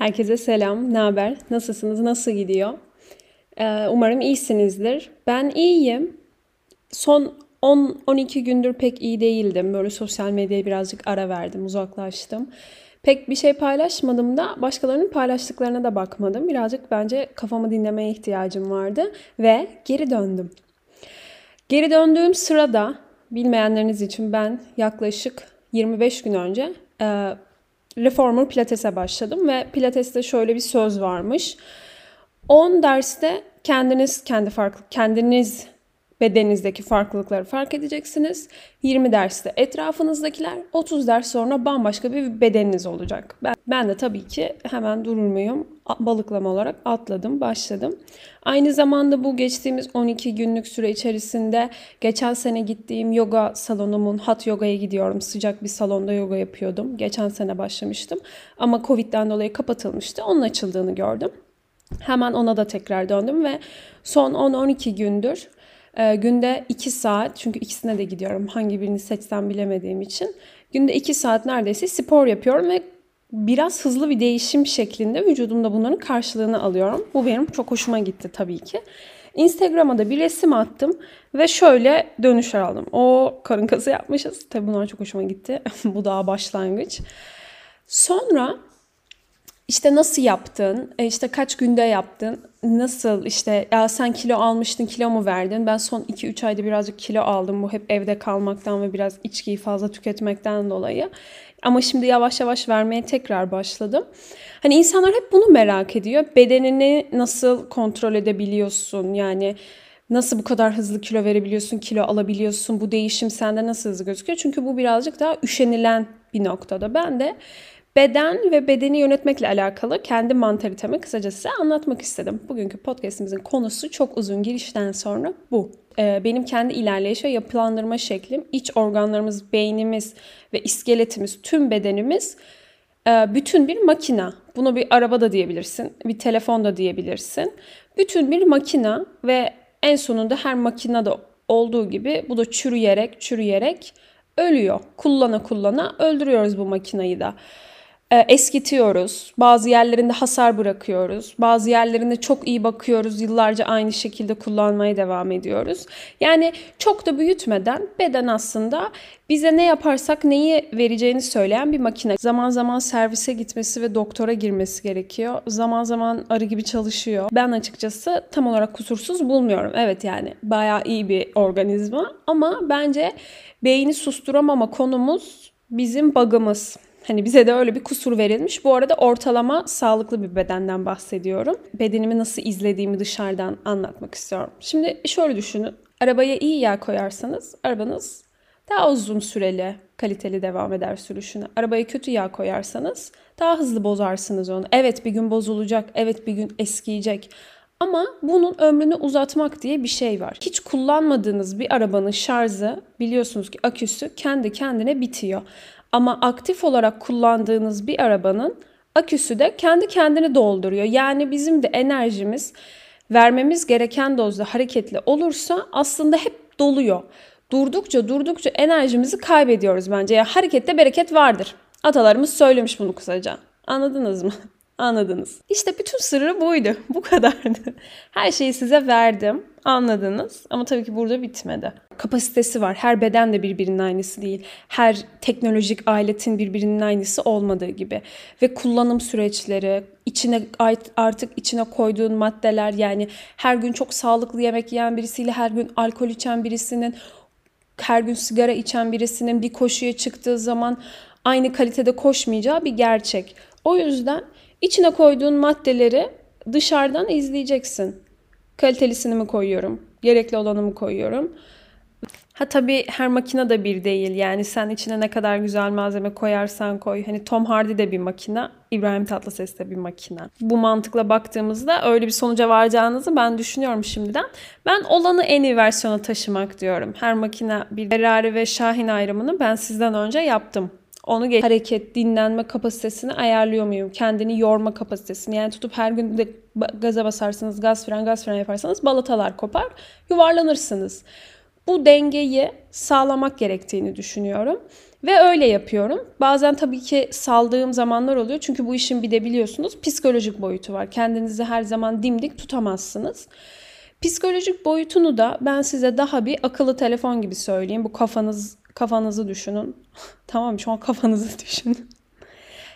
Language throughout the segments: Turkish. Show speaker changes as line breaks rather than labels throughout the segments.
Herkese selam, ne haber? Nasılsınız, nasıl gidiyor? Ee, umarım iyisinizdir. Ben iyiyim. Son 10-12 gündür pek iyi değildim. Böyle sosyal medyaya birazcık ara verdim, uzaklaştım. Pek bir şey paylaşmadım da başkalarının paylaştıklarına da bakmadım. Birazcık bence kafamı dinlemeye ihtiyacım vardı ve geri döndüm. Geri döndüğüm sırada bilmeyenleriniz için ben yaklaşık 25 gün önce e, Reformer Pilates'e başladım ve Pilates'te şöyle bir söz varmış. 10 derste kendiniz kendi farklı kendiniz bedeninizdeki farklılıkları fark edeceksiniz. 20 derste etrafınızdakiler, 30 ders sonra bambaşka bir bedeniniz olacak. Ben, ben de tabii ki hemen durur muyum? Balıklama olarak atladım, başladım. Aynı zamanda bu geçtiğimiz 12 günlük süre içerisinde geçen sene gittiğim yoga salonumun Hat Yoga'ya gidiyorum. Sıcak bir salonda yoga yapıyordum. Geçen sene başlamıştım. Ama Covid'den dolayı kapatılmıştı. Onun açıldığını gördüm. Hemen ona da tekrar döndüm ve son 10-12 gündür e, günde 2 saat çünkü ikisine de gidiyorum hangi birini seçsem bilemediğim için. Günde 2 saat neredeyse spor yapıyorum ve biraz hızlı bir değişim şeklinde vücudumda bunların karşılığını alıyorum. Bu benim çok hoşuma gitti tabii ki. Instagram'a da bir resim attım ve şöyle dönüşler aldım. O karın kası yapmışız. Tabii bunlar çok hoşuma gitti. Bu daha başlangıç. Sonra işte nasıl yaptın, e, işte kaç günde yaptın, nasıl işte ya sen kilo almıştın kilo mu verdin? Ben son 2-3 ayda birazcık kilo aldım bu hep evde kalmaktan ve biraz içkiyi fazla tüketmekten dolayı. Ama şimdi yavaş yavaş vermeye tekrar başladım. Hani insanlar hep bunu merak ediyor. Bedenini nasıl kontrol edebiliyorsun? Yani nasıl bu kadar hızlı kilo verebiliyorsun, kilo alabiliyorsun? Bu değişim sende nasıl hızlı gözüküyor? Çünkü bu birazcık daha üşenilen bir noktada. Ben de beden ve bedeni yönetmekle alakalı kendi mantalitemi kısaca size anlatmak istedim. Bugünkü podcastimizin konusu çok uzun girişten sonra bu. Ee, benim kendi ilerleyiş ve yapılandırma şeklim, iç organlarımız, beynimiz ve iskeletimiz, tüm bedenimiz e, bütün bir makina. Bunu bir araba da diyebilirsin, bir telefon da diyebilirsin. Bütün bir makina ve en sonunda her makinede olduğu gibi bu da çürüyerek çürüyerek ölüyor. Kullana kullana öldürüyoruz bu makinayı da. E, eskitiyoruz. Bazı yerlerinde hasar bırakıyoruz. Bazı yerlerinde çok iyi bakıyoruz. Yıllarca aynı şekilde kullanmaya devam ediyoruz. Yani çok da büyütmeden beden aslında bize ne yaparsak neyi vereceğini söyleyen bir makine. Zaman zaman servise gitmesi ve doktora girmesi gerekiyor. Zaman zaman arı gibi çalışıyor. Ben açıkçası tam olarak kusursuz bulmuyorum. Evet yani bayağı iyi bir organizma ama bence beyni susturamama konumuz bizim bug'ımız. Hani bize de öyle bir kusur verilmiş. Bu arada ortalama sağlıklı bir bedenden bahsediyorum. Bedenimi nasıl izlediğimi dışarıdan anlatmak istiyorum. Şimdi şöyle düşünün. Arabaya iyi yağ koyarsanız arabanız daha uzun süreli, kaliteli devam eder sürüşüne. Arabaya kötü yağ koyarsanız daha hızlı bozarsınız onu. Evet bir gün bozulacak, evet bir gün eskiyecek. Ama bunun ömrünü uzatmak diye bir şey var. Hiç kullanmadığınız bir arabanın şarjı biliyorsunuz ki aküsü kendi kendine bitiyor. Ama aktif olarak kullandığınız bir arabanın aküsü de kendi kendini dolduruyor. Yani bizim de enerjimiz vermemiz gereken dozda hareketli olursa aslında hep doluyor. Durdukça durdukça enerjimizi kaybediyoruz bence. Ya yani harekette bereket vardır. Atalarımız söylemiş bunu kısaca. Anladınız mı? Anladınız. İşte bütün sırrı buydu. Bu kadardı. Her şeyi size verdim. Anladınız. Ama tabii ki burada bitmedi. Kapasitesi var. Her beden de birbirinin aynısı değil. Her teknolojik aletin birbirinin aynısı olmadığı gibi. Ve kullanım süreçleri, içine artık içine koyduğun maddeler yani her gün çok sağlıklı yemek yiyen birisiyle her gün alkol içen birisinin her gün sigara içen birisinin bir koşuya çıktığı zaman aynı kalitede koşmayacağı bir gerçek. O yüzden İçine koyduğun maddeleri dışarıdan izleyeceksin. Kalitelisini mi koyuyorum? Gerekli olanı mı koyuyorum? Ha tabii her makine de bir değil. Yani sen içine ne kadar güzel malzeme koyarsan koy. Hani Tom Hardy de bir makine, İbrahim Tatlıses de bir makine. Bu mantıkla baktığımızda öyle bir sonuca varacağınızı ben düşünüyorum şimdiden. Ben olanı en iyi versiyona taşımak diyorum. Her makine bir Ferrari ve Şahin ayrımını ben sizden önce yaptım. Onu geç hareket, dinlenme kapasitesini ayarlıyor muyum? Kendini yorma kapasitesini. Yani tutup her gün de gaza basarsanız, gaz fren, gaz fren yaparsanız balatalar kopar, yuvarlanırsınız. Bu dengeyi sağlamak gerektiğini düşünüyorum. Ve öyle yapıyorum. Bazen tabii ki saldığım zamanlar oluyor. Çünkü bu işin bir de biliyorsunuz psikolojik boyutu var. Kendinizi her zaman dimdik tutamazsınız. Psikolojik boyutunu da ben size daha bir akıllı telefon gibi söyleyeyim. Bu kafanız kafanızı düşünün. tamam? Şu an kafanızı düşünün.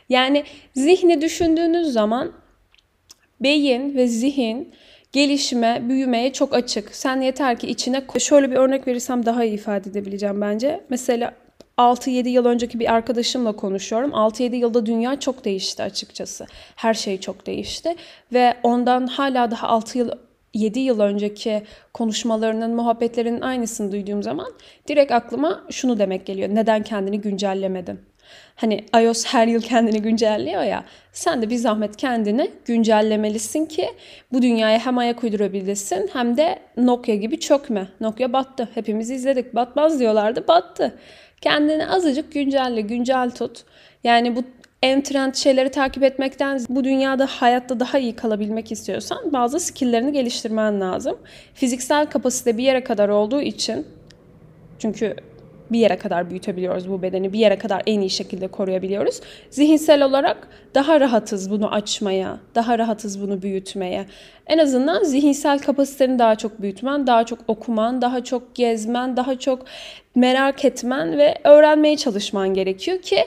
Yani zihni düşündüğünüz zaman beyin ve zihin gelişime, büyümeye çok açık. Sen yeter ki içine şöyle bir örnek verirsem daha iyi ifade edebileceğim bence. Mesela 6-7 yıl önceki bir arkadaşımla konuşuyorum. 6-7 yılda dünya çok değişti açıkçası. Her şey çok değişti ve ondan hala daha 6 yıl 7 yıl önceki konuşmalarının, muhabbetlerinin aynısını duyduğum zaman direkt aklıma şunu demek geliyor. Neden kendini güncellemedin? Hani iOS her yıl kendini güncelliyor ya. Sen de bir zahmet kendini güncellemelisin ki bu dünyaya hem ayak uydurabilirsin hem de Nokia gibi çökme. Nokia battı. Hepimiz izledik. Batmaz diyorlardı. Battı. Kendini azıcık güncelle, güncel tut. Yani bu en trend şeyleri takip etmekten bu dünyada hayatta daha iyi kalabilmek istiyorsan bazı skilllerini geliştirmen lazım. Fiziksel kapasite bir yere kadar olduğu için çünkü bir yere kadar büyütebiliyoruz bu bedeni, bir yere kadar en iyi şekilde koruyabiliyoruz. Zihinsel olarak daha rahatız bunu açmaya, daha rahatız bunu büyütmeye. En azından zihinsel kapasiteni daha çok büyütmen, daha çok okuman, daha çok gezmen, daha çok merak etmen ve öğrenmeye çalışman gerekiyor ki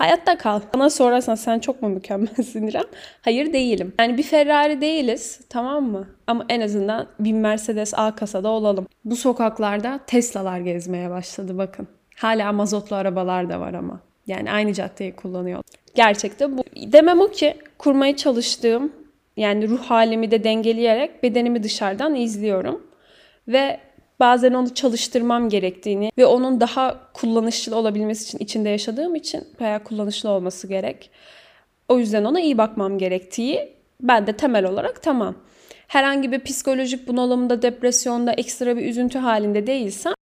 Hayatta kal. Bana sorarsan sen çok mu mükemmelsin İrem? Hayır değilim. Yani bir Ferrari değiliz tamam mı? Ama en azından bir Mercedes A kasada olalım. Bu sokaklarda Tesla'lar gezmeye başladı bakın. Hala mazotlu arabalar da var ama. Yani aynı caddeyi kullanıyor. Gerçekte bu. Demem o ki kurmaya çalıştığım yani ruh halimi de dengeleyerek bedenimi dışarıdan izliyorum. Ve bazen onu çalıştırmam gerektiğini ve onun daha kullanışlı olabilmesi için içinde yaşadığım için bayağı kullanışlı olması gerek. O yüzden ona iyi bakmam gerektiği ben de temel olarak tamam. Herhangi bir psikolojik bunalımda, depresyonda, ekstra bir üzüntü halinde değilsem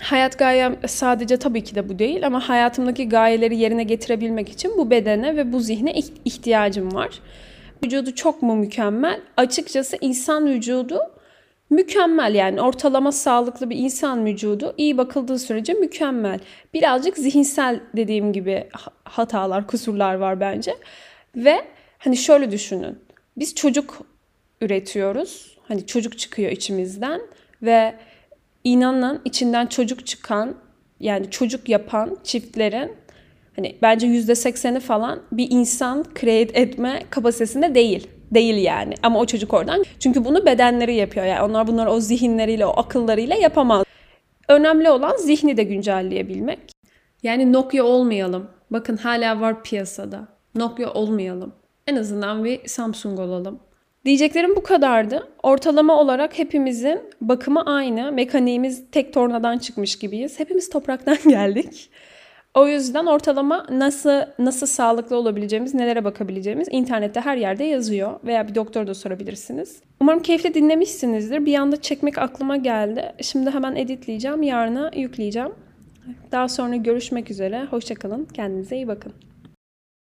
hayat gayem sadece tabii ki de bu değil ama hayatımdaki gayeleri yerine getirebilmek için bu bedene ve bu zihne ihtiyacım var. Vücudu çok mu mükemmel? Açıkçası insan vücudu mükemmel yani ortalama sağlıklı bir insan vücudu iyi bakıldığı sürece mükemmel. Birazcık zihinsel dediğim gibi hatalar, kusurlar var bence. Ve hani şöyle düşünün. Biz çocuk üretiyoruz. Hani çocuk çıkıyor içimizden ve inanın içinden çocuk çıkan yani çocuk yapan çiftlerin hani bence yüzde sekseni falan bir insan create etme kapasitesinde değil değil yani. Ama o çocuk oradan. Çünkü bunu bedenleri yapıyor. Yani onlar bunları o zihinleriyle, o akıllarıyla yapamaz. Önemli olan zihni de güncelleyebilmek. Yani Nokia olmayalım. Bakın hala var piyasada. Nokia olmayalım. En azından bir Samsung olalım. Diyeceklerim bu kadardı. Ortalama olarak hepimizin bakımı aynı. Mekaniğimiz tek tornadan çıkmış gibiyiz. Hepimiz topraktan geldik. O yüzden ortalama nasıl nasıl sağlıklı olabileceğimiz, nelere bakabileceğimiz internette her yerde yazıyor veya bir doktora da sorabilirsiniz. Umarım keyifli dinlemişsinizdir. Bir anda çekmek aklıma geldi. Şimdi hemen editleyeceğim, yarına yükleyeceğim. Daha sonra görüşmek üzere. Hoşçakalın. Kendinize iyi bakın.